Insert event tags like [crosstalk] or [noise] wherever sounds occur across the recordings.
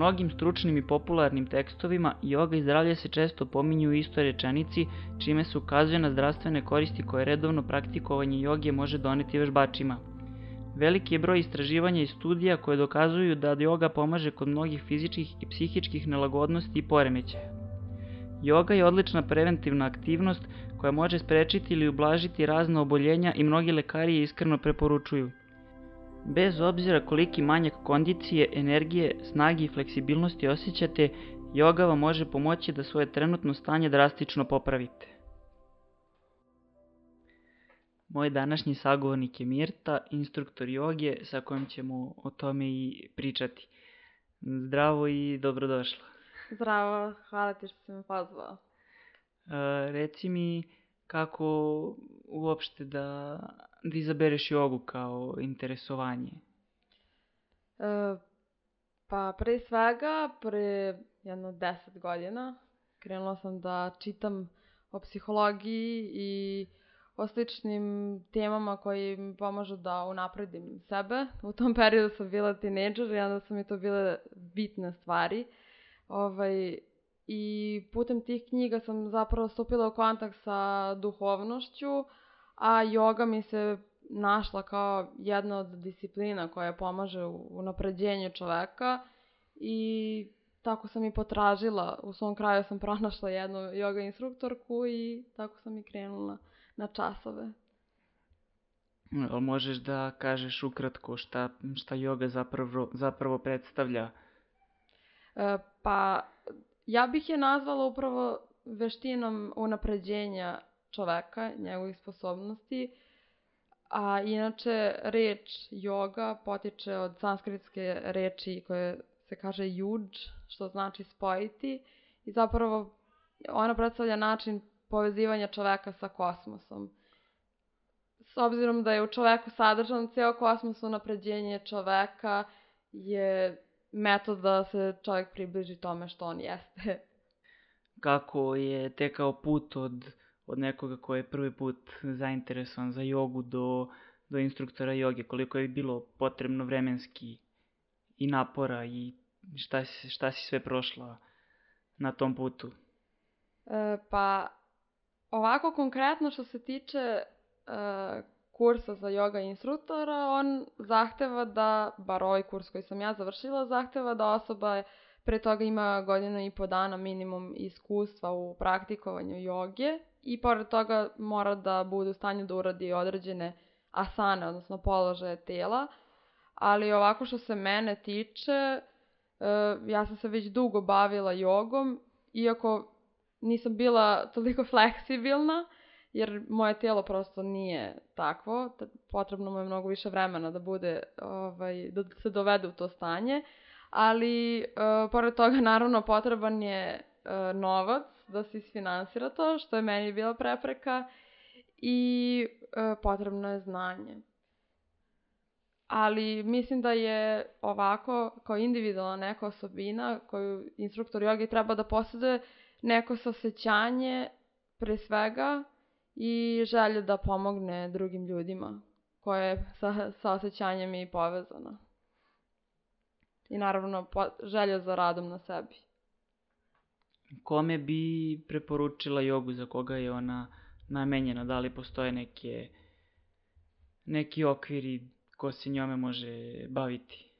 Mnogim stručnim i popularnim tekstovima joga i zdravlje se često pominju u istoj rečenici, čime se ukazuje na zdravstvene koristi koje redovno praktikovanje joge može doneti vežbačima. Veliki je broj istraživanja i studija koje dokazuju da joga pomaže kod mnogih fizičkih i psihičkih nelagodnosti i poremećaja. Joga je odlična preventivna aktivnost koja može sprečiti ili ublažiti razne oboljenja i mnogi lekari je iskreno preporučuju. Bez obzira koliki manjak kondicije, energije, snage i fleksibilnosti osjećate, joga vam može pomoći da svoje trenutno stanje drastično popravite. Moj današnji sagovornik je Mirta, instruktor joge sa kojom ćemo o tome i pričati. Zdravo i dobrodošla. Zdravo, hvala ti što si me pozvao. E, reci mi kako uopšte da, da izabereš jogu kao interesovanje? E, pa pre svega, pre jedno deset godina krenula sam da čitam o psihologiji i o sličnim temama koji mi pomažu da unapredim sebe. U tom periodu sam bila tineđer i onda su mi to bile bitne stvari. Ovaj, I putem tih knjiga sam zapravo stupila u kontakt sa duhovnošću, a yoga mi se našla kao jedna od disciplina koja pomaže u napređenju čoveka i tako sam i potražila. U svom kraju sam [laughs] pronašla jednu yoga instruktorku i tako sam i krenula na časove. Možeš da kažeš ukratko šta, šta yoga zapravo, zapravo predstavlja? E, pa, ja bih je nazvala upravo veštinom unapređenja čoveka, njegovih sposobnosti, a inače reč yoga potiče od sanskritske reči koje se kaže juđ, što znači spojiti i zapravo ona predstavlja način povezivanja čoveka sa kosmosom. S obzirom da je u čoveku sadržan ceo kosmos, unapređenje čoveka je metod da se čovjek približi tome što on jeste. [laughs] Kako je tekao put od, od nekoga ko je prvi put zainteresovan za jogu do, do instruktora joge, koliko je bilo potrebno vremenski i napora i šta si, šta si sve prošla na tom putu? E, pa, ovako konkretno što se tiče e, kursa za yoga instruktora, on zahteva da, bar ovaj kurs koji sam ja završila, zahteva da osoba pre toga ima godinu i po dana minimum iskustva u praktikovanju joge i pored toga mora da bude u stanju da uradi određene asane, odnosno položaje tela, ali ovako što se mene tiče, e, ja sam se već dugo bavila jogom, iako nisam bila toliko [laughs] fleksibilna, jer moje tijelo prosto nije takvo, potrebno mu je mnogo više vremena da bude, ovaj, da se dovede u to stanje, ali uh, pored toga [laughs] naravno potreban je uh, novac da se isfinansira to, što je meni bila prepreka i uh, potrebno je znanje. Ali mislim da je ovako, kao individualna neka osobina koju instruktor jogi treba da posjeduje neko sasećanje pre svega i želju da pomogne drugim ljudima koje je sa, sa osjećanjem i povezana. I naravno po, želja za radom na sebi. Kome bi preporučila jogu za koga je ona namenjena? Da li postoje neke, neki okviri ko se njome može baviti?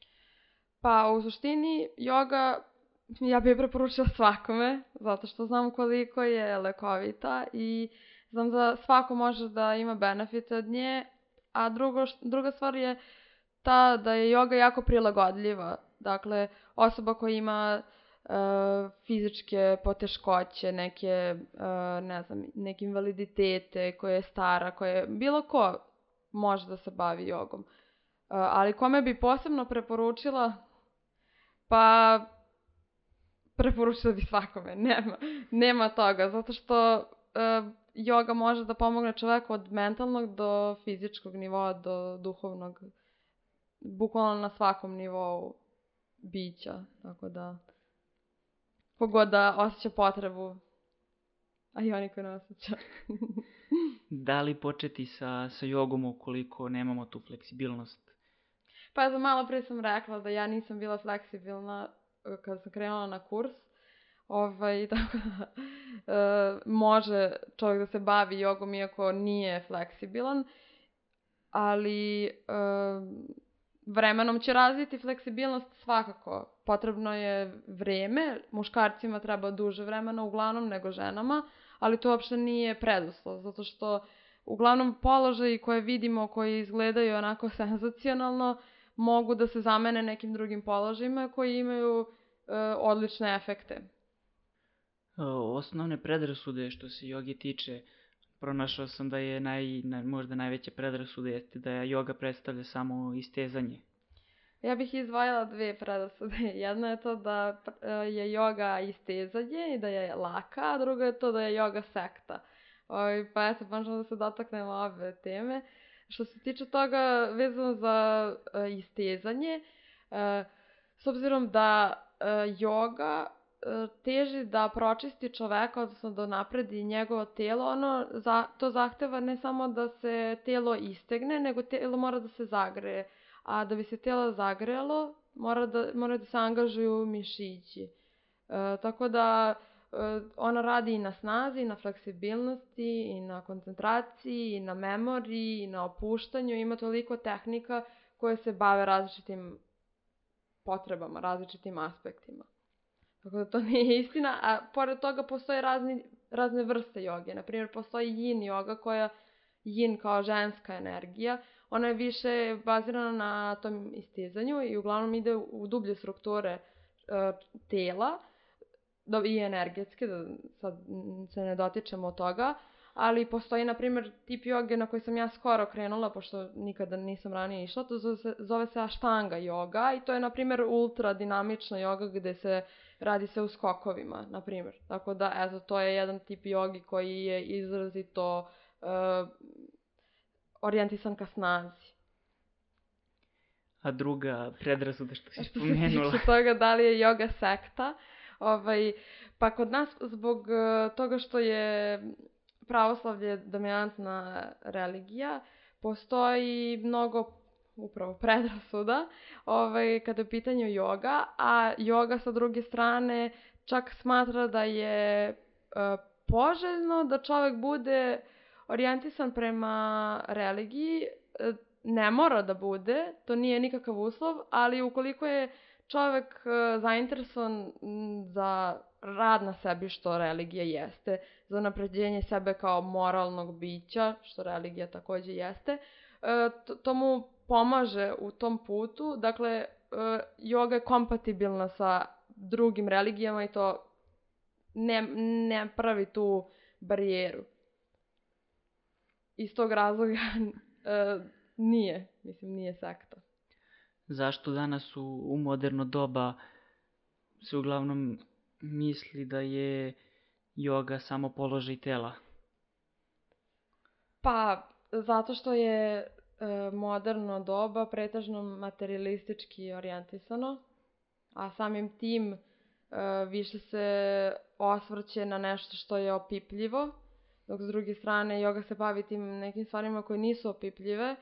Pa u suštini joga ja bih preporučila svakome, zato što znam koliko je lekovita i uh, Znam da svako može da ima benefite od nje, a drugo, druga stvar je ta da je yoga jako prilagodljiva. Dakle, osoba koja ima uh, fizičke poteškoće, neke, uh, ne znam, neke invaliditete, koja je stara, koja je, bilo ko može da se bavi jogom. Uh, ali kome bi posebno preporučila, pa preporučila bi svakome, [laughs] nema, nema toga, zato što uh, joga može da pomogne čoveku od mentalnog do fizičkog nivoa, do duhovnog, bukvalno na svakom nivou bića, tako da kogod da osjeća potrebu, a i oni koji ne osjeća. [laughs] da li početi sa, sa jogom ukoliko nemamo tu fleksibilnost? Pa za malo pre sam rekla da ja nisam bila fleksibilna kada sam krenula na kurs, ovaj, [laughs] tako da, uh, može čovjek da se bavi jogom iako nije fleksibilan, ali uh, vremenom će razviti fleksibilnost svakako. Potrebno je vreme, muškarcima treba duže vremena uglavnom nego ženama, ali to uopšte nije preduslov, zato što uglavnom položaji koje vidimo, koji izgledaju onako [laughs] senzacionalno, mogu da se zamene nekim drugim položajima koji imaju e, odlične efekte. Osnovne predrasude što se joge tiče, pronašao sam da je naj, na, možda najveća predrasuda jeste da joga predstavlja samo istezanje. Ja bih izdvojila dve predrasude. [laughs] Jedna je to da e, je joga istezanje i da je laka, a druga je to da je joga sekta. Oj, pa eto, možemo da se dotaknemo ove teme. Što se tiče toga vezano za uh, istezanje, uh, s obzirom da joga teži da pročisti čoveka, odnosno da napredi njegovo telo, ono za, to zahteva ne samo da se telo istegne, nego telo mora da se zagreje. A da bi se telo zagrejalo, mora da, mora da se angažuju mišići. E, tako da e, ona radi i na snazi, i na fleksibilnosti, i na koncentraciji, i na memoriji, i na opuštanju. Ima toliko tehnika koje se bave različitim potrebama, različitim aspektima. Tako da to [laughs] nije istina, a pored toga postoje razni, razne vrste joge. Naprimjer, postoji yin joga koja yin kao ženska energija, ona je više bazirana na tom istizanju i uglavnom ide u dublje strukture uh, tela da, i energetske, da sad se ne dotičemo od toga, ali postoji, na primjer, tip joge na koji sam ja skoro krenula, pošto nikada nisam ranije išla, to zove se, zove se Ashtanga joga i to je, na primjer, ultra dinamična joga gde se radi se u skokovima, na primjer. Tako da, eto, to je jedan tip jogi koji je izrazito uh, orijentisan ka snazi. A druga predrasuda što si spomenula? Što se toga da li je yoga sekta, ovaj, pa kod nas zbog uh, toga što je pravoslavlje dominantna religija, postoji mnogo upravo predrasuda. Ovaj, kada je u pitanju joga, a joga sa druge strane čak smatra da je uh, poželjno da čovek bude orijentisan prema religiji, uh, ne mora da bude, to nije nikakav uslov, ali ukoliko je čovek uh, zainteresovan za rad na sebi što religija jeste, za napređenje sebe kao moralnog bića, što religija takođe jeste, to, to mu pomaže u tom putu. Dakle, joga je kompatibilna sa drugim religijama i to ne, ne pravi tu barijeru. Iz tog razloga nije, mislim, nije sekta. Zašto danas u, u moderno doba se uglavnom misli da je joga samo položaj tela? Pa, zato što je e, moderno doba pretežno materialistički orijentisano, a samim tim e, više se osvrće na nešto što je opipljivo, dok s druge strane yoga se bavi tim nekim stvarima koje nisu opipljive.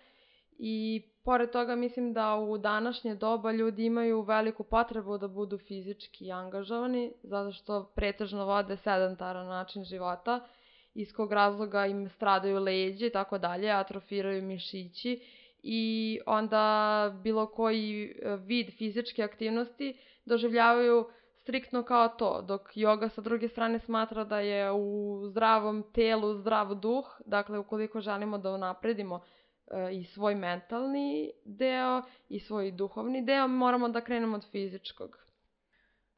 I pored toga mislim da u današnje doba ljudi imaju veliku potrebu da budu fizički angažovani zato što pretežno vode sedentaran način života iz kog razloga im stradaju leđe i tako dalje, atrofiraju mišići i onda bilo koji e, vid fizičke aktivnosti doživljavaju striktno kao to, dok yoga sa druge strane smatra da je u zdravom telu zdrav duh, dakle ukoliko želimo da unapredimo e, i svoj mentalni deo i svoj duhovni deo, moramo da krenemo od fizičkog.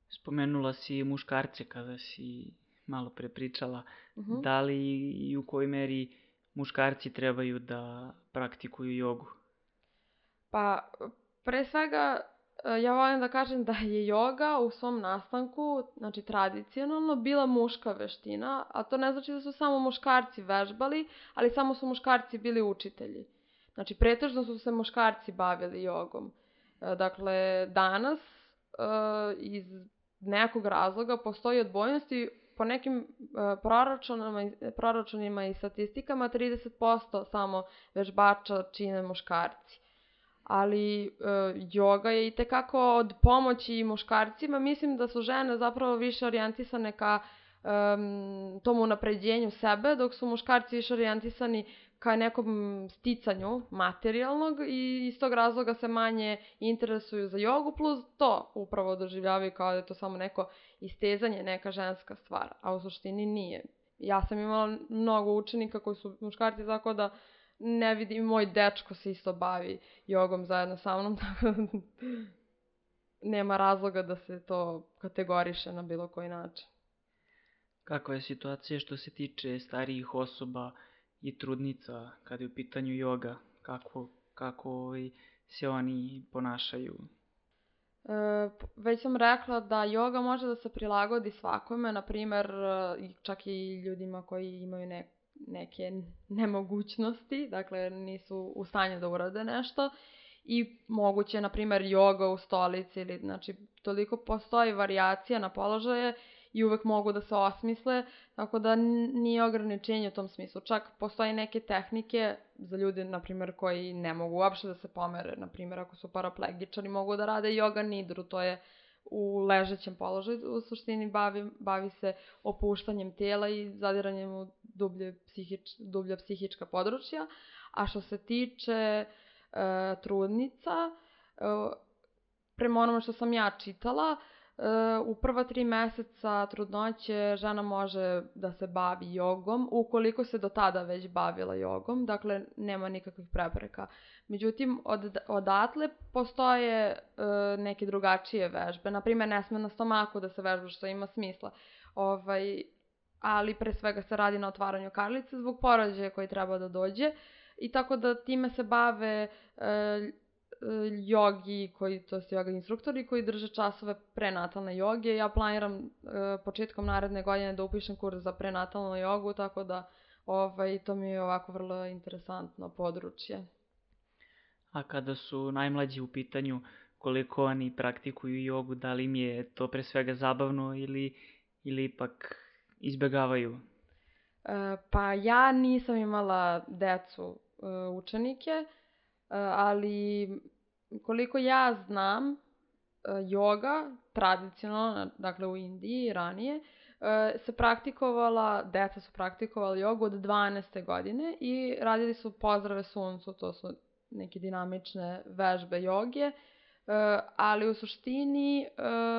Spomenula si muškarce kada si malo pre pričala. Uh mhm. -huh. Da li i u kojoj meri muškarci trebaju da praktikuju jogu? Pa, pre svega, e, ja volim da kažem da je joga u svom nastanku, znači tradicionalno, bila muška veština, a to ne znači da su samo muškarci vežbali, ali samo su muškarci bili učitelji. Znači, pretežno su se muškarci bavili jogom. E, dakle, danas e, iz nekog razloga postoji odbojnosti po nekim uh, proračunima, proračunima i statistikama 30% samo vežbača čine muškarci. ali e, joga je i tekako od pomoći muškarcima. Mislim da su žene zapravo više orijentisane ka um, tom unapređenju sebe, dok su muškarci više orijentisani ka nekom sticanju materijalnog i iz tog razloga se manje interesuju za jogu, plus to upravo doživljavaju kao da je to samo neko istezanje, neka ženska stvar, a u suštini nije. Ja sam imala mnogo učenika koji su muškarci, tako da ne vidim, moj dečko se isto bavi jogom zajedno sa mnom, [laughs] tako da nema razloga da se to kategoriše na bilo koji način. Kakva je situacija što se tiče starijih osoba i trudnica kada je u pitanju joga? Kako, kako ovaj, se oni ponašaju? E, već sam rekla da joga može da se prilagodi svakome, na primer e, čak i ljudima koji imaju ne, neke nemogućnosti, dakle nisu u stanju da urade nešto i moguće, na primer, joga u stolici ili, znači, toliko postoji varijacija na položaje i uvek mogu da se osmisle, tako da nije ograničenje u tom smislu. Čak postoje neke tehnike za ljude, na primjer, koji ne mogu uopšte da se pomere, na primjer, ako su paraplegičari, mogu da rade yoga nidru, to je u ležećem položaju, u suštini bavi, bavi se opuštanjem tela i zadiranjem u dublje, psihič, dublja psihička područja. A što se tiče e, trudnica, e, prema onome što sam ja čitala, u prva tri meseca trudnoće žena može da se bavi jogom, ukoliko se do tada već bavila jogom, dakle nema nikakvih prepreka. Međutim, od, odatle postoje e, neke drugačije vežbe. Naprimjer, ne sme na stomaku da se vežba, što ima smisla. Ovaj, ali pre svega se radi na otvaranju karlice zbog porođaja koji treba da dođe. I tako da time se bave e, jogi, koji, to su joga instruktori koji drže časove prenatalne joge. Ja planiram e, početkom naredne godine da upišem kurs za prenatalnu jogu, tako da ovaj, to mi je ovako vrlo interesantno područje. A kada su najmlađi u pitanju, koliko oni praktikuju jogu, da li im je to pre svega zabavno ili, ili ipak izbegavaju? E, pa ja nisam imala decu e, učenike, ali koliko ja znam, joga tradicionalno, dakle u Indiji ranije, e, se praktikovala, deca su praktikovali jogu od 12. godine i radili su pozdrave suncu, to su neke dinamične vežbe joge, ali u suštini,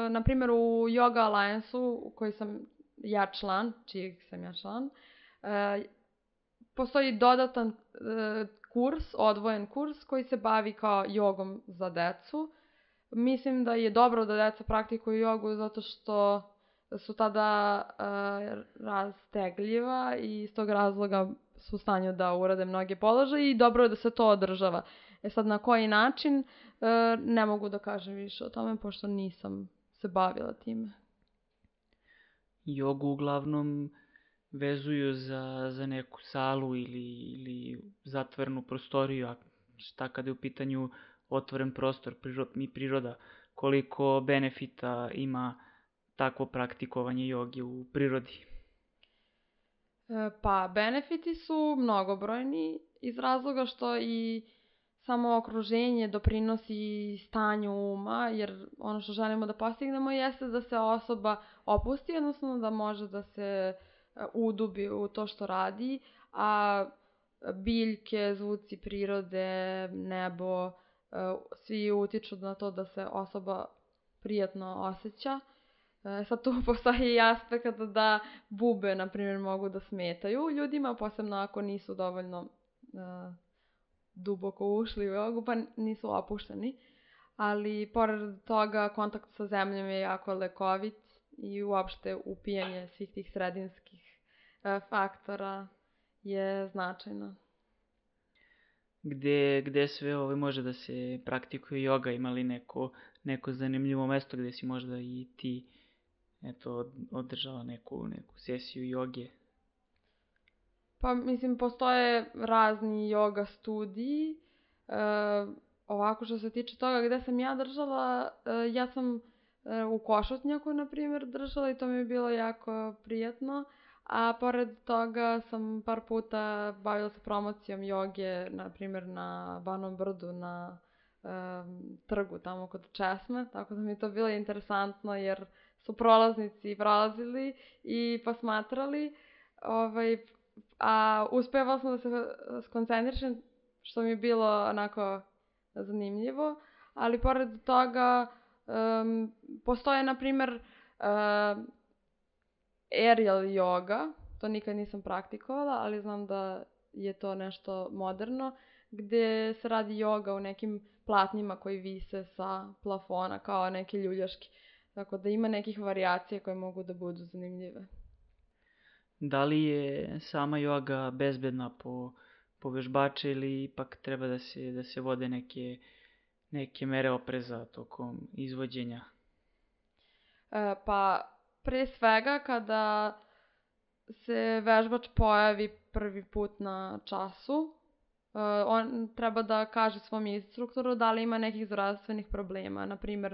na primjer u Yoga Alliance-u, koji sam ja član, čijeg sam ja član, postoji dodatan kurs, odvojen kurs koji se bavi kao jogom za decu. Mislim da je dobro da deca praktikuju jogu zato što su tada uh, rastegljiva i iz tog razloga su u stanju da urade mnoge položaje i dobro je da se to održava. E sad na koji način, uh, ne mogu da kažem više o tome pošto nisam se bavila time. Jogu uglavnom vezuju za, za neku salu ili, ili zatvorenu prostoriju, a šta kada je u pitanju otvoren prostor prirod, i priroda, koliko benefita ima takvo praktikovanje joge u prirodi? E, pa, benefiti su mnogobrojni iz razloga što i samo okruženje doprinosi stanju uma, jer ono što želimo da postignemo jeste da se osoba opusti, odnosno da može da se uh, udubi u to što radi, a biljke, zvuci prirode, nebo, e, svi utiču na to da se osoba prijatno osjeća. E, sad tu [laughs] postoji i aspekt da bube, na primjer, mogu da smetaju ljudima, posebno ako nisu dovoljno uh, duboko ušli u jogu, pa nisu opušteni. Ali, pored toga, kontakt sa zemljom je jako lekovit i uopšte upijanje svih tih sredinskih e, faktora je značajno. Gde, gde sve ovaj može da se praktikuje joga? Ima li neko, neko zanimljivo mesto gde si možda i ti eto, održala neku, neku sesiju joge? Pa mislim, postoje razni yoga studiji. E, ovako što se tiče toga gde sam ja držala, e, ja sam E, u Košutnjaku, na primjer, držala i to mi je bilo jako prijatno. A pored toga sam par puta bavila se promocijom joge, na primjer na Banom brdu, na um, trgu tamo kod Česme, tako da mi je to bilo interesantno jer su prolaznici prolazili i posmatrali, ovaj, a uspevala sam da se skoncentrišem, što mi je bilo onako zanimljivo, ali pored toga um, postoje, na primer, uh, aerial yoga, to nikad nisam praktikovala, ali znam da je to nešto moderno, gde se radi yoga u nekim platnjima koji vise sa plafona kao neke ljuljaški. Tako da ima nekih varijacija koje mogu da budu zanimljive. Da li je sama joga bezbedna po, po vežbače ili ipak treba da se, da se vode neke, neke mere opreza tokom izvođenja? E, pa pre svega kada se vežbač pojavi prvi put na času, Uh, on treba da kaže svom instruktoru da li ima nekih zdravstvenih problema, na primer,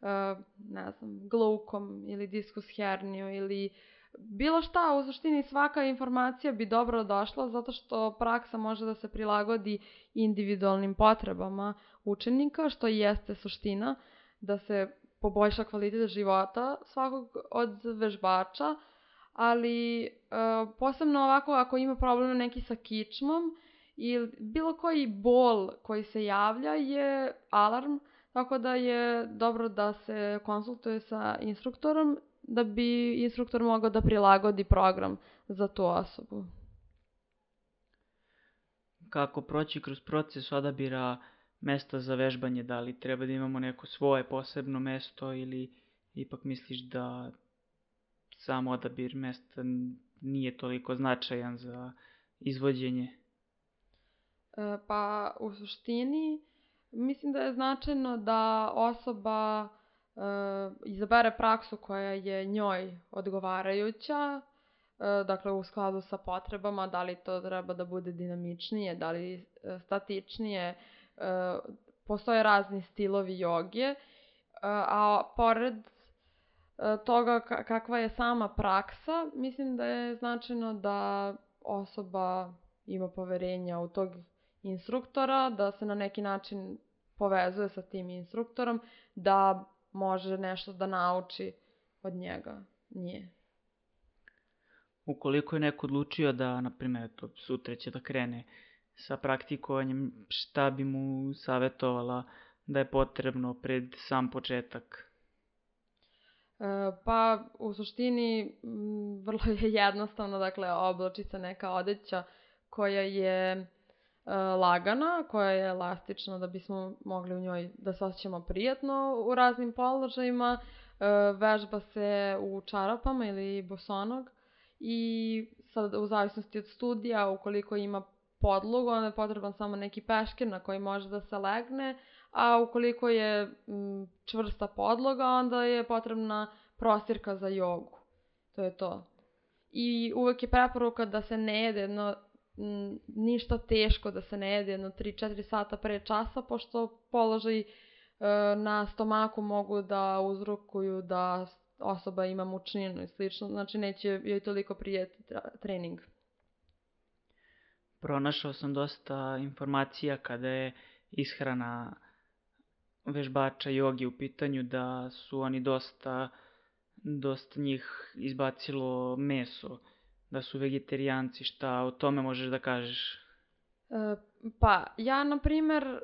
uh, ne znam, glukom ili diskus herniju ili bilo šta, u suštini svaka informacija bi dobro došla zato što praksa može da se prilagodi individualnim potrebama učenika, što jeste suština, da se poboljša kvalitet života svakog od vežbača, ali uh, posebno ovako ako ima problem neki sa kičmom, i bilo koji bol koji se javlja je alarm, tako da je dobro da se konsultuje sa instruktorom da bi instruktor mogao da prilagodi program za tu osobu. Kako proći kroz proces odabira mesta za vežbanje, da li treba da imamo neko svoje posebno mesto ili ipak misliš da sam odabir mesta nije toliko značajan za izvođenje? E, pa u suštini mislim da je značajno da osoba e, izabere praksu koja je njoj odgovarajuća, e, dakle u skladu sa potrebama, da li to treba da bude dinamičnije, da li e, statičnije, postoje razni stilovi joge, e, a pored e, toga kakva je sama praksa, mislim da je značajno da osoba ima poverenja u tog instruktora, da se na neki način povezuje sa tim instruktorom, da može nešto da nauči od njega, nje. Ukoliko je neko odlučio da, na primjer, sutra će da krene sa praktikovanjem, šta bi mu savjetovala da je potrebno pred sam početak? E, pa, u suštini, vrlo je [laughs] jednostavno, dakle, oblači se neka odeća koja je E, lagana, koja je elastična da bismo mogli u njoj da se osjećamo prijatno u raznim položajima. E, vežba se u čarapama ili bosonog i sad u zavisnosti od studija, ukoliko ima podlogu, onda je potreban samo neki peškir na koji može da se legne, a ukoliko je čvrsta podloga, onda je potrebna prostirka za jogu. To je to. I uvek je preporuka da se ne jede jedno ništa teško da se ne jede jedno 3-4 sata pre časa, pošto položaj e, na stomaku mogu da uzrokuju da osoba ima mučninu i slično, znači neće joj toliko prijeti trening. Pronašao sam dosta informacija kada je ishrana vežbača jogi u pitanju da su oni dosta dosta njih izbacilo meso da su vegetarijanci, šta o tome možeš da kažeš? E, pa, ja, na primer, e,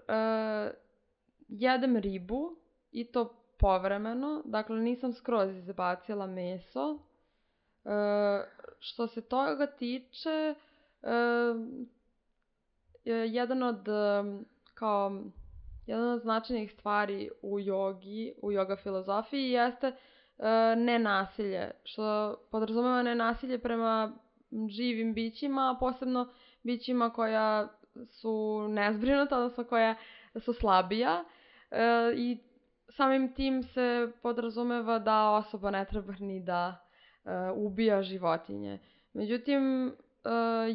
jedem ribu i to povremeno, dakle nisam skroz izbacila meso. E, što se toga tiče, jedan od, kao, jedan od značajnih stvari u jogi, u yoga filozofiji jeste E, nenasilje, što podrazumeva nenasilje prema živim bićima, posebno bićima koja su nezbrinuta, odnosno koja su slabija e, i samim tim se podrazumeva da osoba ne treba ni da e, ubija životinje. Međutim, e,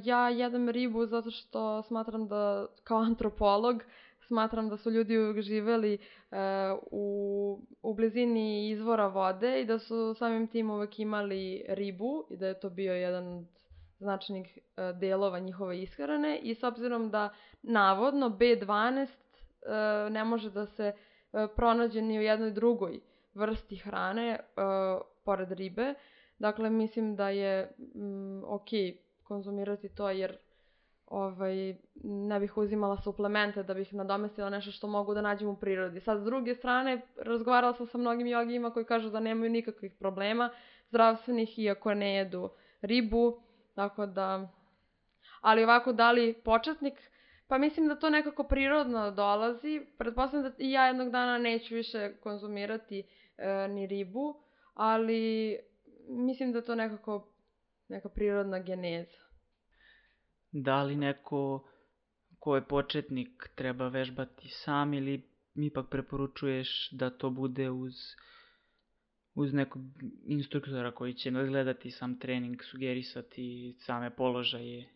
ja jedem ribu zato što smatram da kao antropolog smatram da su ljudi uvijek živeli e, u, u blizini izvora vode i da su samim tim uvek imali ribu i da je to bio jedan od značajnih e, delova njihove ishrane i s obzirom da navodno B12 e, e, ne može da se e, pronađe ni u jednoj drugoj vrsti hrane e, pored ribe. Dakle, mislim da je mm, ok konzumirati to jer ovaj, ne bih uzimala suplemente da bih nadomestila nešto što mogu da nađem u prirodi. Sad, s druge strane, razgovarala sam sa mnogim jogijima koji kažu da nemaju nikakvih problema zdravstvenih iako ne jedu ribu, tako da... Ali ovako, da li početnik, pa mislim da to nekako prirodno dolazi. Pretpostavljam da i ja jednog dana neću više konzumirati e, ni ribu, ali mislim da to nekako neka prirodna geneza. Da li neko ko je početnik treba vežbati sam ili ipak preporučuješ da to bude uz uz nekog instruktora koji će nadgledati sam trening, sugerisati same položaje?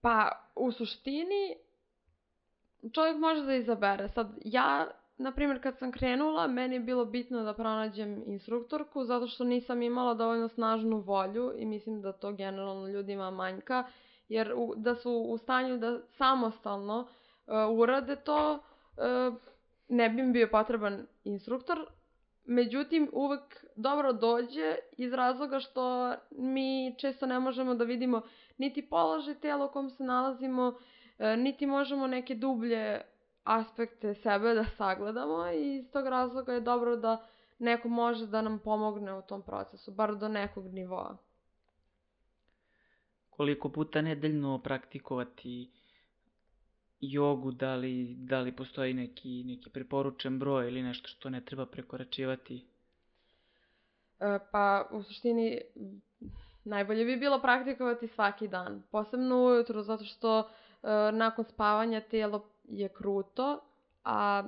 Pa, u suštini, čovjek može da izabere. Sad, ja, na primjer, kad sam krenula, meni je bilo bitno da pronađem instruktorku, zato što nisam imala dovoljno snažnu volju i mislim da to generalno ljudima manjka, jer u, da su u stanju da samostalno uh, urade to, uh, ne bi mi bio potreban instruktor, Međutim, uvek dobro dođe iz razloga što mi često ne možemo da vidimo niti položaj tela u kom se nalazimo, e, niti možemo neke dublje aspekte sebe da sagledamo i iz tog razloga je dobro da neko može da nam pomogne u tom procesu, bar do nekog nivoa. Koliko puta nedeljno praktikovati jogu, da li, da li postoji neki, neki preporučen broj ili nešto što ne treba prekoračivati? E, pa, u suštini, najbolje bi bilo praktikovati svaki dan. Posebno ujutru, zato što e, nakon spavanja telo je kruto, a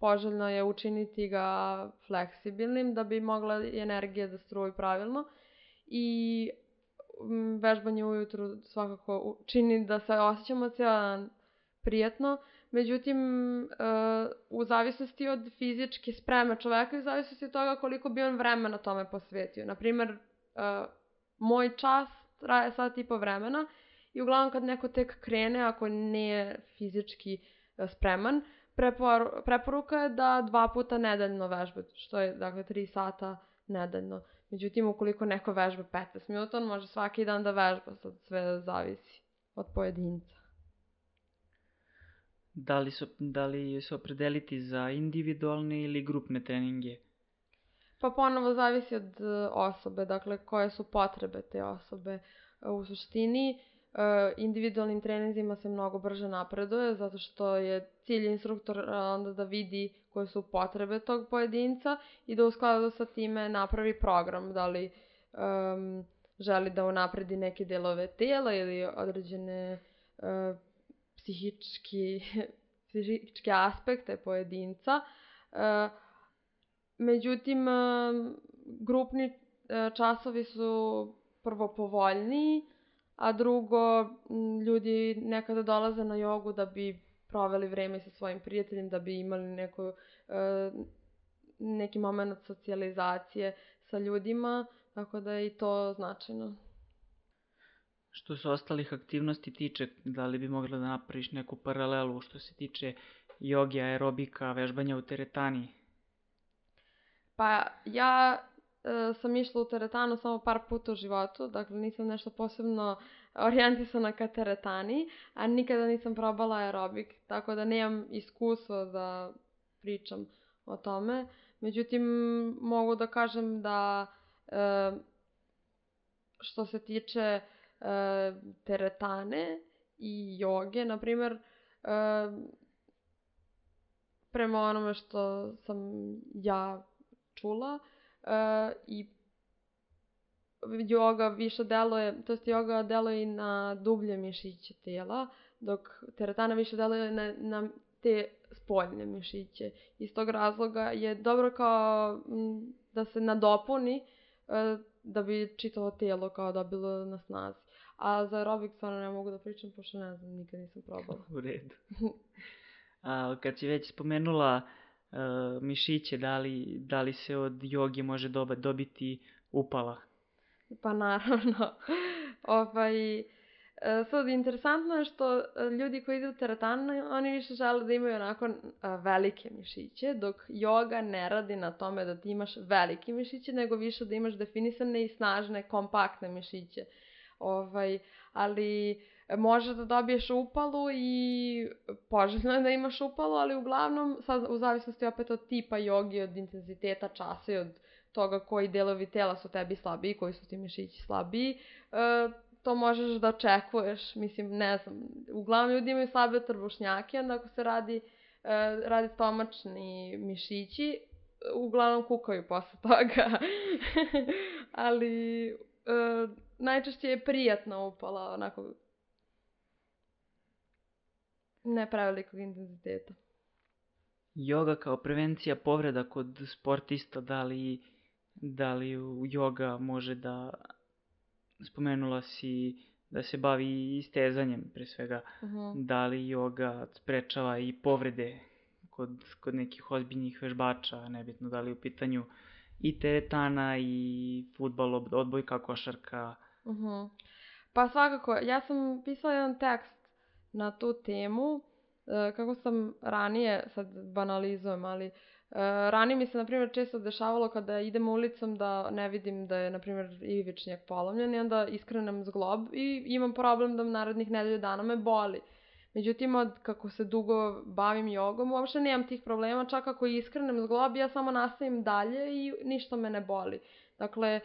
poželjno je učiniti ga fleksibilnim da bi mogla energija da struji pravilno. I vežbanje ujutru svakako čini da se osjećamo cijel dan prijatno, međutim uh, u zavisnosti od fizičke spreme čoveka i u zavisnosti od toga koliko bi on vremena tome posvetio. Naprimer, uh, moj čas traje sat i po vremena i uglavnom kad neko tek krene, ako nije fizički uh, spreman, prepor, preporuka je da dva puta nedeljno vežba, što je dakle 3 sata nedeljno. Međutim, ukoliko neko vežba 15 minuta, on može svaki dan da vežba, sad sve zavisi od pojedinca. Da li, su, da li se opredeliti za individualne ili grupne treninge? Pa ponovo zavisi od e, osobe, dakle koje su potrebe te osobe. E, u suštini, e, individualnim treninzima se mnogo brže napreduje, zato što je cilj instruktora onda da vidi koje su potrebe tog pojedinca i da u skladu sa time napravi program, da li um, želi da unapredi neke delove tela ili određene uh, psihički, [laughs] psihičke aspekte pojedinca. E, međutim, e, grupni e, časovi su prvo povoljniji, a drugo, ljudi nekada dolaze na jogu da bi proveli vreme sa svojim prijateljem, da bi imali neko, neki moment socijalizacije sa ljudima, tako da je i to značajno. Što se ostalih aktivnosti tiče, da li bi mogla da napraviš neku paralelu što se tiče joge, aerobika, vežbanja u teretani? Pa ja e, sam išla u teretanu samo par puta u životu, dakle nisam nešto posebno orijentisana ka teretani, a nikada nisam probala aerobik, tako da nemam iskustva da pričam o tome. Međutim, mogu da kažem da e, što se tiče uh, teretane i joge, na primer, uh, prema onome što sam ja čula uh, i joga više deluje, to jest joga deluje i na dublje mišiće tela, dok teretana više deluje na, na te spoljne mišiće. Iz tog razloga je dobro kao da se nadopuni uh, da bi čitavo telo kao dobilo na snazi. A za aerobik stvarno ne mogu da pričam, pošto ne znam, nikad nisam probala. U redu. [laughs] A, kad si već spomenula uh, mišiće, da li, da li se od joge može doba, dobiti upala? Pa naravno. [laughs] ovaj, E, sad, interesantno je što e, ljudi koji idu teretanu, oni više žele da imaju onako velike mišiće, dok joga ne radi na tome da ti imaš velike mišiće, nego više da imaš definisane i snažne, kompaktne mišiće. Ovaj, ali može da dobiješ upalu i poželjno je da imaš upalu, ali uglavnom, sad, u zavisnosti opet od tipa jogi, od intenziteta časa i od toga koji delovi tela su tebi slabiji, koji su ti mišići slabiji, e, to možeš da očekuješ, mislim, ne znam, uglavnom ljudi imaju slabe trbušnjake, onda ako se radi, e, radi stomačni mišići, uglavnom kukaju posle [laughs] toga. Ali e, najčešće je prijatna upala, onako, ne prevelikog intenziteta. Joga kao prevencija povreda kod sportista, da li, da li joga može da spomenula si da se bavi istezanjem pre svega. Uh Mhm. -huh. Da li joga sprečava i povrede kod, kod nekih ozbiljnih vežbača, nebitno da li u pitanju i teretana i futbal, odbojka, košarka. Uh -huh. Pa svakako, ja sam pisala jedan tekst na tu temu, e, kako sam ranije, sad banalizujem, ali e, ranije mi se, na primjer, često dešavalo kada idem ulicom da ne vidim da je, na primjer, ivičnjak polomljen i onda iskrenem zglob i imam problem da narednih nedelju dana me boli. Međutim, od kako se dugo bavim jogom, uopšte nemam tih problema, čak ako iskrenem zglob, ja samo nastavim dalje i ništa me ne boli. Dakle,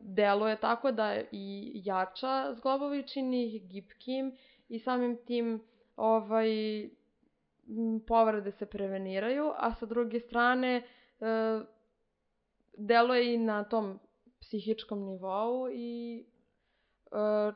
delo je tako da i jača zglobovi čini ih gipkim i samim tim ovaj, povrede se preveniraju, a sa druge strane delo je i na tom psihičkom nivou i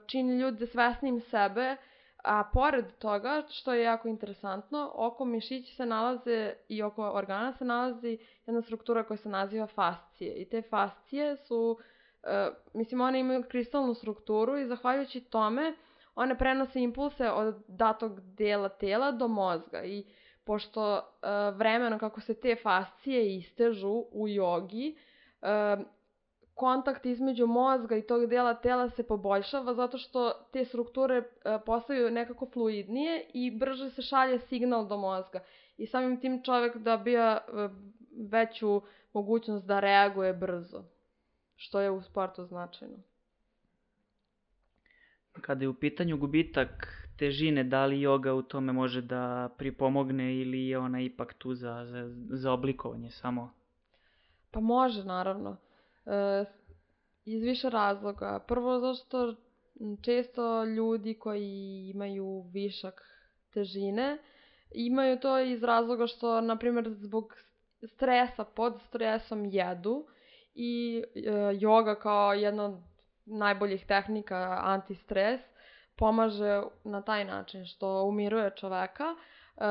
čini ljude svesnim sebe, a pored toga, što je jako interesantno, oko mišića se nalaze i oko organa se nalazi jedna struktura koja se naziva fascije. I te fascije su, uh, mislim, one imaju kristalnu strukturu i zahvaljujući tome one prenose impulse od datog dela tela do mozga. I pošto uh, vremeno kako se te fascije istežu u jogi, uh, kontakt između mozga i tog dela tela se poboljšava zato što te strukture postaju nekako fluidnije i brže se šalje signal do mozga. I samim tim čovek dobija veću mogućnost da reaguje brzo, što je u sportu značajno. Kada je u pitanju gubitak težine, da li joga u tome može da pripomogne ili je ona ipak tu za, za, za oblikovanje samo? Pa može, naravno. E, iz više razloga. Prvo zašto često ljudi koji imaju višak težine imaju to iz razloga što, na primjer, zbog stresa, pod stresom jedu i e, joga kao jedna najboljih tehnika antistres pomaže na taj način što umiruje čoveka. E,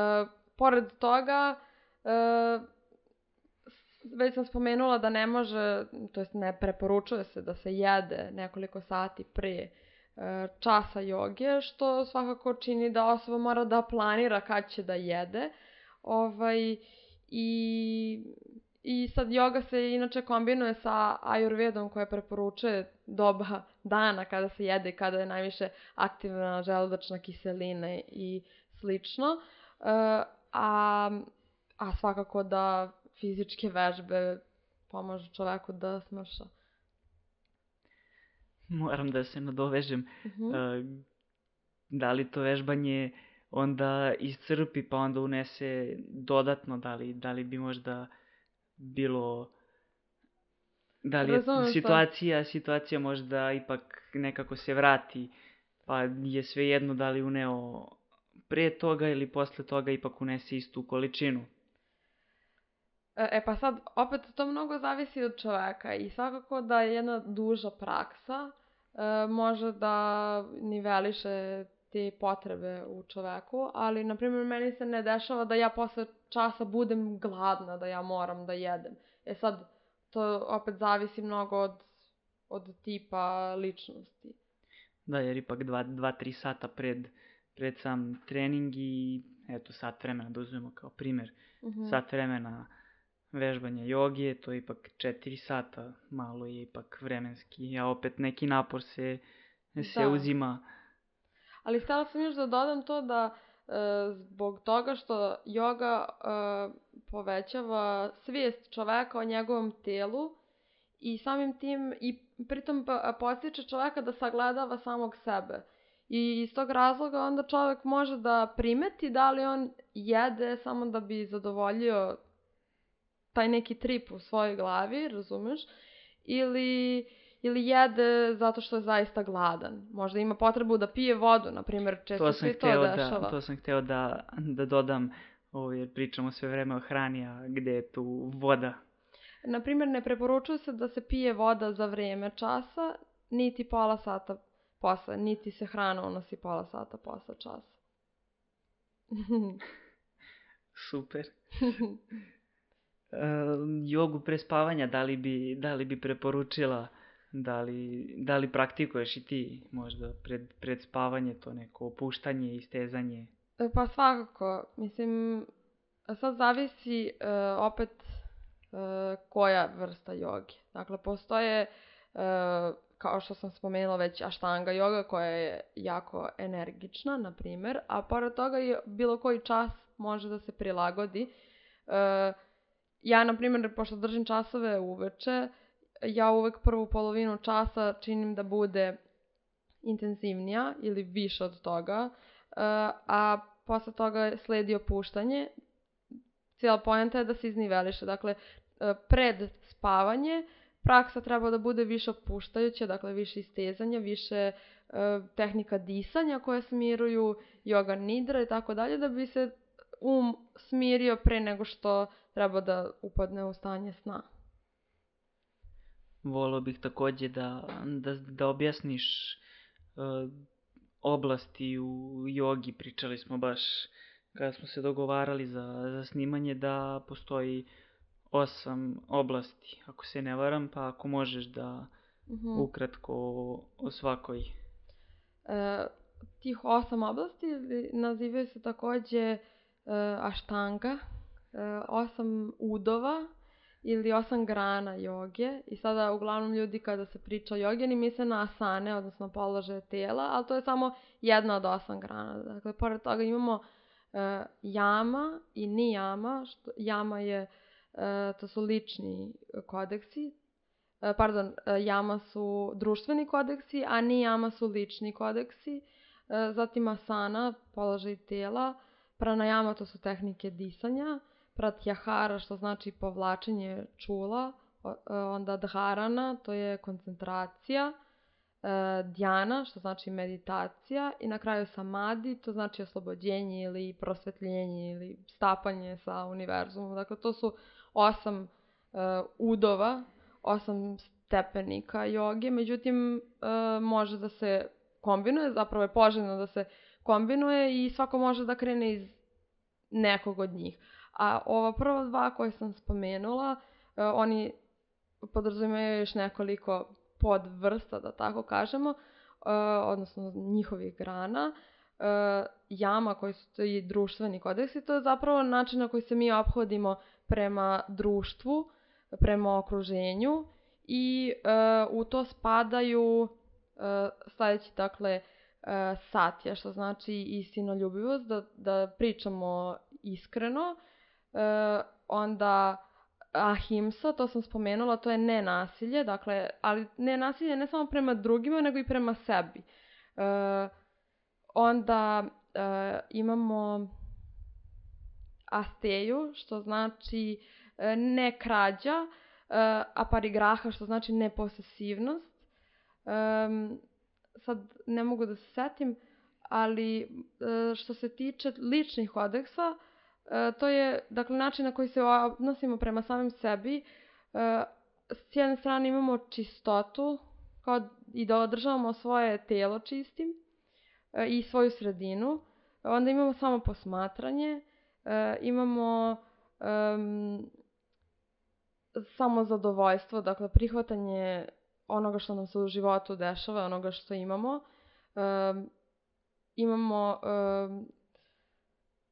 pored toga, e, već sam spomenula da ne može, to jest ne preporučuje se da se jede nekoliko sati pre e, časa joge, što svakako čini da osoba mora da planira kad će da jede. Ovaj, i, I sad joga se inače kombinuje sa ajurvedom koja preporučuje doba dana kada se jede i kada je najviše aktivna želudačna kiselina i slično. E, a, a svakako da fizičke vežbe pomažu čoveku da smrša. Moram da se nadovežem. Uh -huh. Da li to vežbanje onda iscrpi pa onda unese dodatno, da li, da li bi možda bilo da li je Razumem situacija, situacija možda ipak nekako se vrati, pa je sve jedno da li uneo pre toga ili posle toga ipak unese istu količinu. E pa sad, opet to mnogo zavisi od čoveka i svakako da je jedna duža praksa e, može da niveliše te potrebe u čoveku, ali na primjer meni se ne dešava da ja posle časa budem gladna, da ja moram da jedem. E sad, to opet zavisi mnogo od, od tipa ličnosti. Da, jer ipak 2-3 sata pred, pred sam trening i eto sat vremena da uzmemo kao primer. Uh -huh. Sat vremena vežbanja joge, to je ipak 4 sata, malo je ipak vremenski, a opet neki napor se, se Da. uzima Ali htjela sam još da dodam to da e, zbog toga što yoga e, povećava svijest čoveka o njegovom telu i samim tim i pritom postiče čoveka da sagledava samog sebe. I iz tog razloga onda čovjek može da primeti da li on jede samo da bi zadovoljio taj neki trip u svojoj glavi, razumeš? Ili, ili jede zato što je zaista gladan. Možda ima potrebu da pije vodu, na primjer, često to se to da, dešava. Da, to sam hteo da, da dodam, ovo, jer pričamo sve vreme o hrani, a gde je tu voda? Na primjer, ne preporučuje se da se pije voda za vreme časa, niti pola sata posle, niti se hrana unosi pola sata posle časa. [laughs] Super. [laughs] uh, jogu pre spavanja, da li bi, da li bi preporučila, da li, da li praktikuješ i ti možda pred, pred spavanje to neko opuštanje i stezanje? E, pa svakako, mislim, sad zavisi uh, opet uh, koja vrsta joge. Dakle, postoje uh, kao što sam spomenula već aštanga yoga koja je jako energična, na primjer, a pored toga i bilo koji čas može da se prilagodi. E, ja, na primjer, pošto držim časove uveče, ja uvek prvu polovinu časa činim da bude intenzivnija ili više od toga, e, a posle toga sledi opuštanje. Cijela pojenta je da se izniveliše. Dakle, e, pred spavanje praksa treba da bude više opuštajuća, dakle više istezanja, više e, tehnika disanja koje smiruju, yoga nidra i tako dalje, da bi se um smirio pre nego što treba da upadne u stanje sna. Volio bih takođe da, da, da objasniš uh, oblasti u jogi. Pričali smo baš kada smo se dogovarali za, za snimanje da postoji osam oblasti, ako se ne varam, pa ako možeš da uh mhm. -huh. ukratko o, o svakoj. E, tih osam oblasti nazivaju se takođe e, aštanga, e, osam udova ili osam grana joge. I sada uglavnom ljudi kada se priča o jogi oni misle na asane, odnosno položaje tela, ali to je samo jedna od osam grana. Dakle, pored toga imamo e, jama i nijama, što jama je E, to su lični kodeksi, e, pardon, e, jama su društveni kodeksi, a ni jama su lični kodeksi, zatim asana, položaj tela, pranajama to su tehnike disanja, pratyahara što znači povlačenje čula, onda dharana to je koncentracija, djana što znači meditacija i na kraju samadi to znači oslobođenje ili prosvetljenje ili stapanje sa univerzumom. Dakle, to su osam uh, udova, osam stepenika joge, međutim može da se kombinuje, zapravo je poželjno da se kombinuje i svako može da krene iz nekog od njih. A ova prva dva koje sam spomenula, uh, oni podrazumijaju još nekoliko podvrsta, da tako kažemo, uh, odnosno njihovih grana. Uh, jama koji su i društveni kodeksi, to je zapravo način na koji se mi obhodimo prema društvu, prema okruženju i u to spadaju sledeći, dakle, satja, što znači istinoljubivost, da, da pričamo iskreno, uh, onda ahimsa, to sam spomenula, to je nenasilje, dakle, ali nenasilje ne samo prema drugima, nego i prema sebi. Uh, onda uh, imamo asteju, što znači e, ne krađa, e, a parigraha, što znači neposesivnost. Sad ne mogu da se setim, ali e, što se tiče ličnih kodeksa, to je dakle način na koji se odnosimo prema samim sebi. S jedne strane imamo čistotu kao i da održavamo svoje telo čistim i svoju sredinu. Onda imamo samo posmatranje, e, imamo um, samo zadovoljstvo, dakle prihvatanje onoga što nam se u životu dešava, onoga što imamo. Um, imamo um,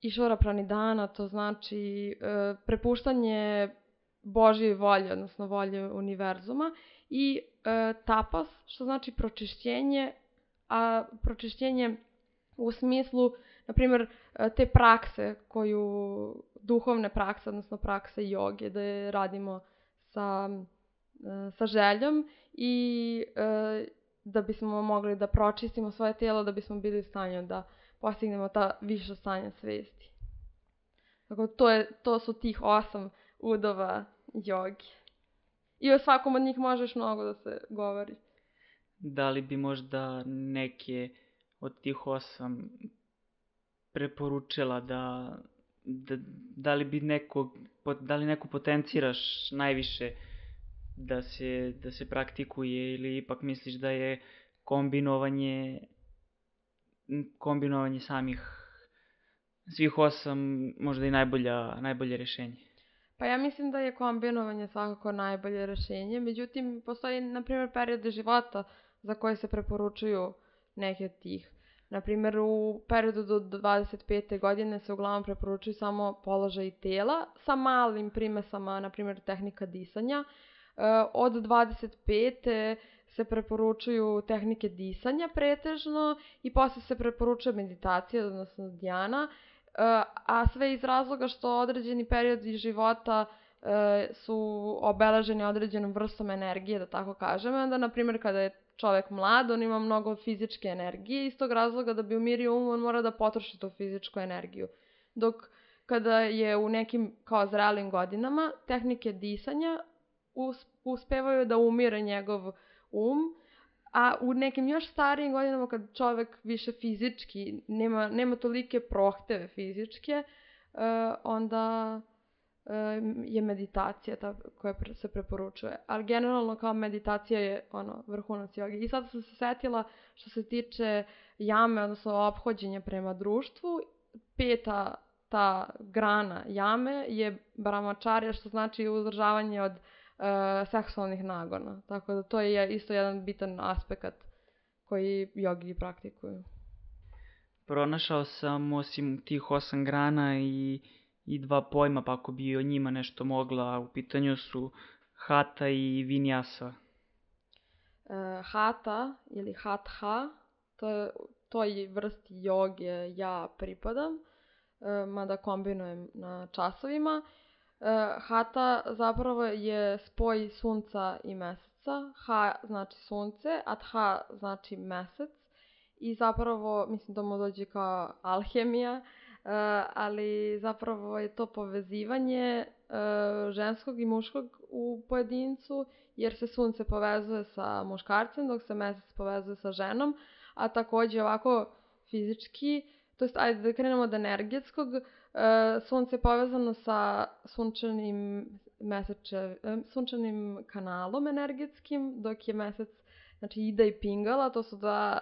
išvara pranidana, to znači uh, prepuštanje Božje volje, odnosno volje univerzuma i uh, tapas, što znači pročišćenje, a pročišćenje u smislu, na primjer, e, te prakse koju, duhovne prakse, odnosno prakse joge, da je radimo sa, e, sa željom i e, da bismo mogli da pročistimo svoje tijelo, da bismo bili u stanju da postignemo ta viša stanja svesti. Tako to, je, to su tih osam udova jogi. I o svakom od njih možeš mnogo da se govori. Da li bi možda neke od tih osam preporučila da, da, da li bi neko, da li neko potenciraš najviše da se, da se praktikuje ili ipak misliš da je kombinovanje kombinovanje samih svih osam možda i najbolja, najbolje rešenje? Pa ja mislim da je kombinovanje svakako najbolje rešenje, međutim postoji na primjer periode života za koje se preporučuju neke od tih. Na primjer, u periodu do 25. godine se uglavnom preporučuju samo položaj tela sa malim primesama, na primjer tehnika disanja. Od 25. se preporučuju tehnike disanja pretežno i posle se preporučuje meditacija, odnosno djana, e, a sve iz razloga što određeni periodi života e, su obeleženi određenom vrstom energije, da tako kažem. Onda, na primjer, kada je čovek mlad, on ima mnogo fizičke energije, iz tog razloga da bi umirio um, on mora da potroši tu fizičku energiju. Dok kada je u nekim kao zrelim godinama, tehnike disanja uspevaju da umire njegov um, a u nekim još starijim godinama kad čovek više fizički nema, nema tolike prohteve fizičke, uh, onda je meditacija ta koja se preporučuje. Ali generalno kao meditacija je ono vrhunac joge. I sad sam se setila što se tiče jame, odnosno ophođenja prema društvu, peta ta grana jame je brahmačarja, što znači uzdržavanje od uh, seksualnih nagona. Tako da to je isto jedan bitan aspekt koji jogi praktikuju. Pronašao sam osim tih osam grana i i dva pojma, pa ako bi o njima nešto mogla, u pitanju su hata i vinjasa. E, hata ili hatha, to je toj vrsti joge ja pripadam, e, mada kombinujem na časovima. E, hata zapravo je spoj sunca i meseca. Ha znači sunce, a tha znači mesec. I zapravo, mislim da mu dođe kao alhemija, Uh, ali zapravo je to povezivanje uh, ženskog i muškog u pojedincu, jer se sunce povezuje sa muškarcem, dok se mesec povezuje sa ženom, a takođe ovako fizički, to jest ajde da krenemo od energetskog, uh, sunce je povezano sa sunčanim meseče, sunčanim kanalom energetskim, dok je mesec, znači Ida i Pingala, to su dva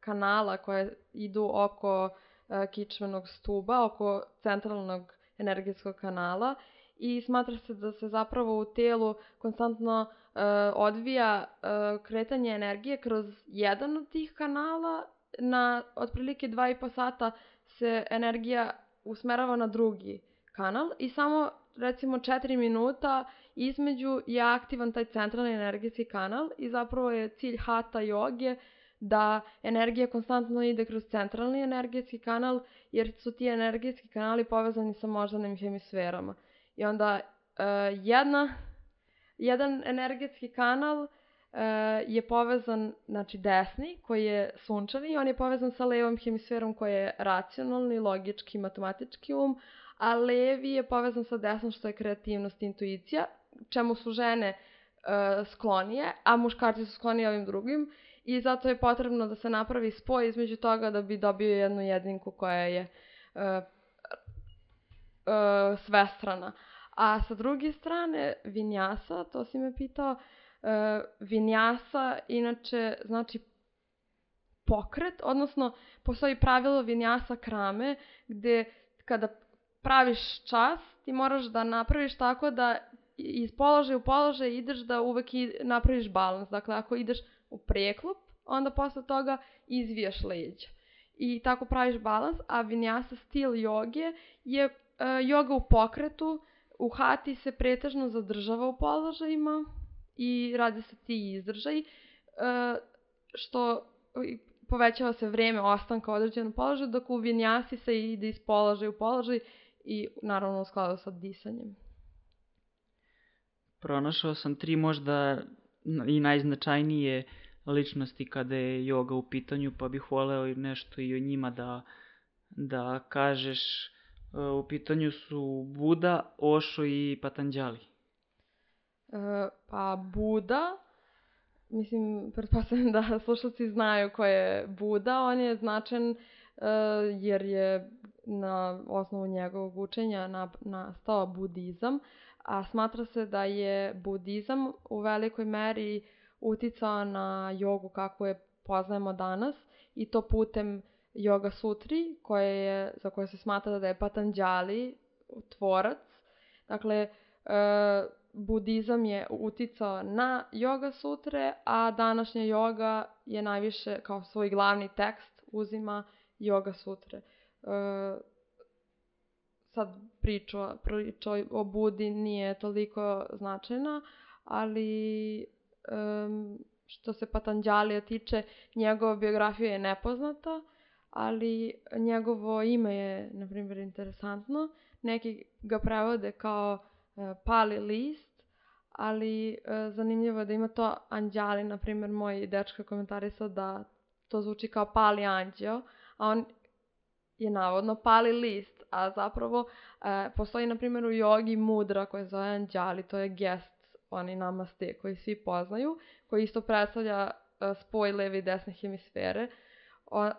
kanala koje idu oko E, kičmenog stuba oko centralnog energetskog kanala i smatra se da se zapravo u telu konstantno uh, odvija uh, kretanje energije kroz jedan od tih kanala. Na otprilike 2,5 sata se energija usmerava na drugi kanal i samo recimo 4 minuta između je aktivan taj centralni energetski kanal i zapravo je cilj hata joge da energija konstantno ide kroz centralni energetski kanal, jer su ti energetski kanali povezani sa moždanim hemisferama. I onda uh, jedna, jedan energetski kanal je povezan, znači desni, koji je sunčani, on je povezan sa levom hemisferom koji je racionalni, logički, matematički um, a levi je povezan sa desnom što je kreativnost, intuicija, čemu su žene uh, sklonije, a muškarci su skloni ovim drugim i zato je potrebno da se napravi spoj između toga da bi dobio jednu jedinku koja je uh, uh, svestrana. A sa druge strane, vinjasa, to si me pitao, vinjasa inače znači pokret, odnosno postoji pravilo vinjasa krame gde kada praviš čas ti moraš da napraviš tako da iz položaja u položaj ideš da uvek napraviš balans. Dakle, ako ideš u preklop, onda posle toga izvijaš leđa. I tako praviš balans, a vinyasa stil joge je uh, joga u pokretu, u hati se pretežno zadržava u položajima i radi se ti izdržaj, uh, što povećava se vrijeme ostanka u određenom položaju, dok u vinjasi se ide iz položaja u položaj i naravno u skladu sa disanjem. Pronašao sam tri možda i najznačajnije ličnosti kada je yoga u pitanju, pa bih voleo nešto i o njima da, da kažeš. E, u pitanju su Buda, Osho i Patanđali. Pa Buda, mislim, pretpostavljam da [laughs] slušalci znaju ko je Buda, on je značan e, jer je na osnovu njegovog učenja nastao budizam, a smatra se da je budizam u velikoj meri uticao na jogu kako je poznajemo danas i to putem Yoga Sutri koje je, za koje se smatra da je Patanjali tvorac. Dakle, e, budizam je uticao na Yoga Sutre, a današnja yoga je najviše kao svoj glavni tekst uzima Yoga Sutre. E, sad priča, priča o Budi nije toliko značajna, ali um, što se Patanđalija tiče, njegova biografija je nepoznata, ali njegovo ime je, na primjer, interesantno. Neki ga prevode kao uh, pali list, ali uh, zanimljivo je da ima to anđali, na primjer, moj dečka komentarisao da to zvuči kao pali anđeo, a on je navodno pali list, a zapravo e, postoji na primjer u jogi mudra koja se zove anđali, to je gest, oni namaste koji svi poznaju, koji isto predstavlja e, spoj leve i desne hemisfere. O, e,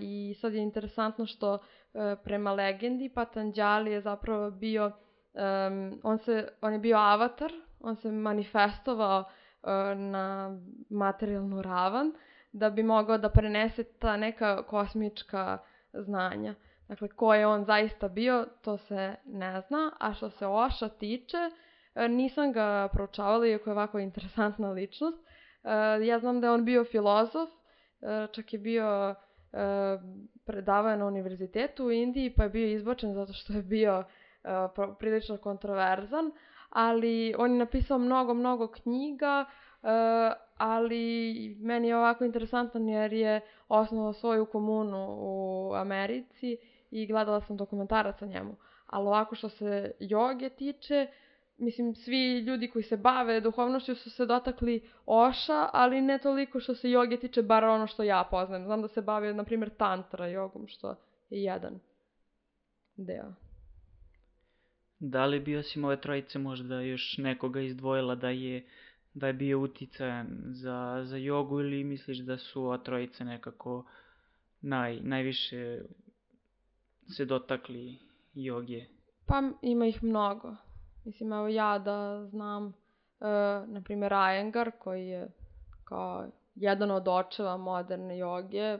I sad je interesantno što e, prema legendi Patanđali je zapravo bio, um, on, se, on je bio avatar, on se manifestovao uh, na materijalnu ravan da bi mogao da prenese ta neka kosmička znanja. Dakle, ko je on zaista bio, to se ne zna, a što se Oša tiče, e, nisam ga proučavala, iako je ovako interesantna ličnost. E, ja znam da je on bio filozof, čak je bio predavao na univerzitetu u Indiji, pa je bio izbačen zato što je bio prilično kontroverzan, ali on je napisao mnogo, mnogo knjiga, ali meni je ovako interesantan jer je osnovao svoju komunu u Americi i gledala sam dokumentarac o njemu. Ali ovako što se joge tiče, mislim, svi ljudi koji se bave duhovnošću su se dotakli oša, ali ne toliko što se joge tiče, bar ono što ja poznajem. Znam da se bavio, na primjer, tantra jogom, što je jedan deo. Da li bi osim ove trojice možda još nekoga izdvojila da je da je bio uticajan za, za jogu ili misliš da su ova trojica nekako naj, najviše se dotakli joge? Pa ima ih mnogo. Mislim, evo ja da znam, e, na primjer, Ayengar, koji je kao jedan od očeva moderne joge,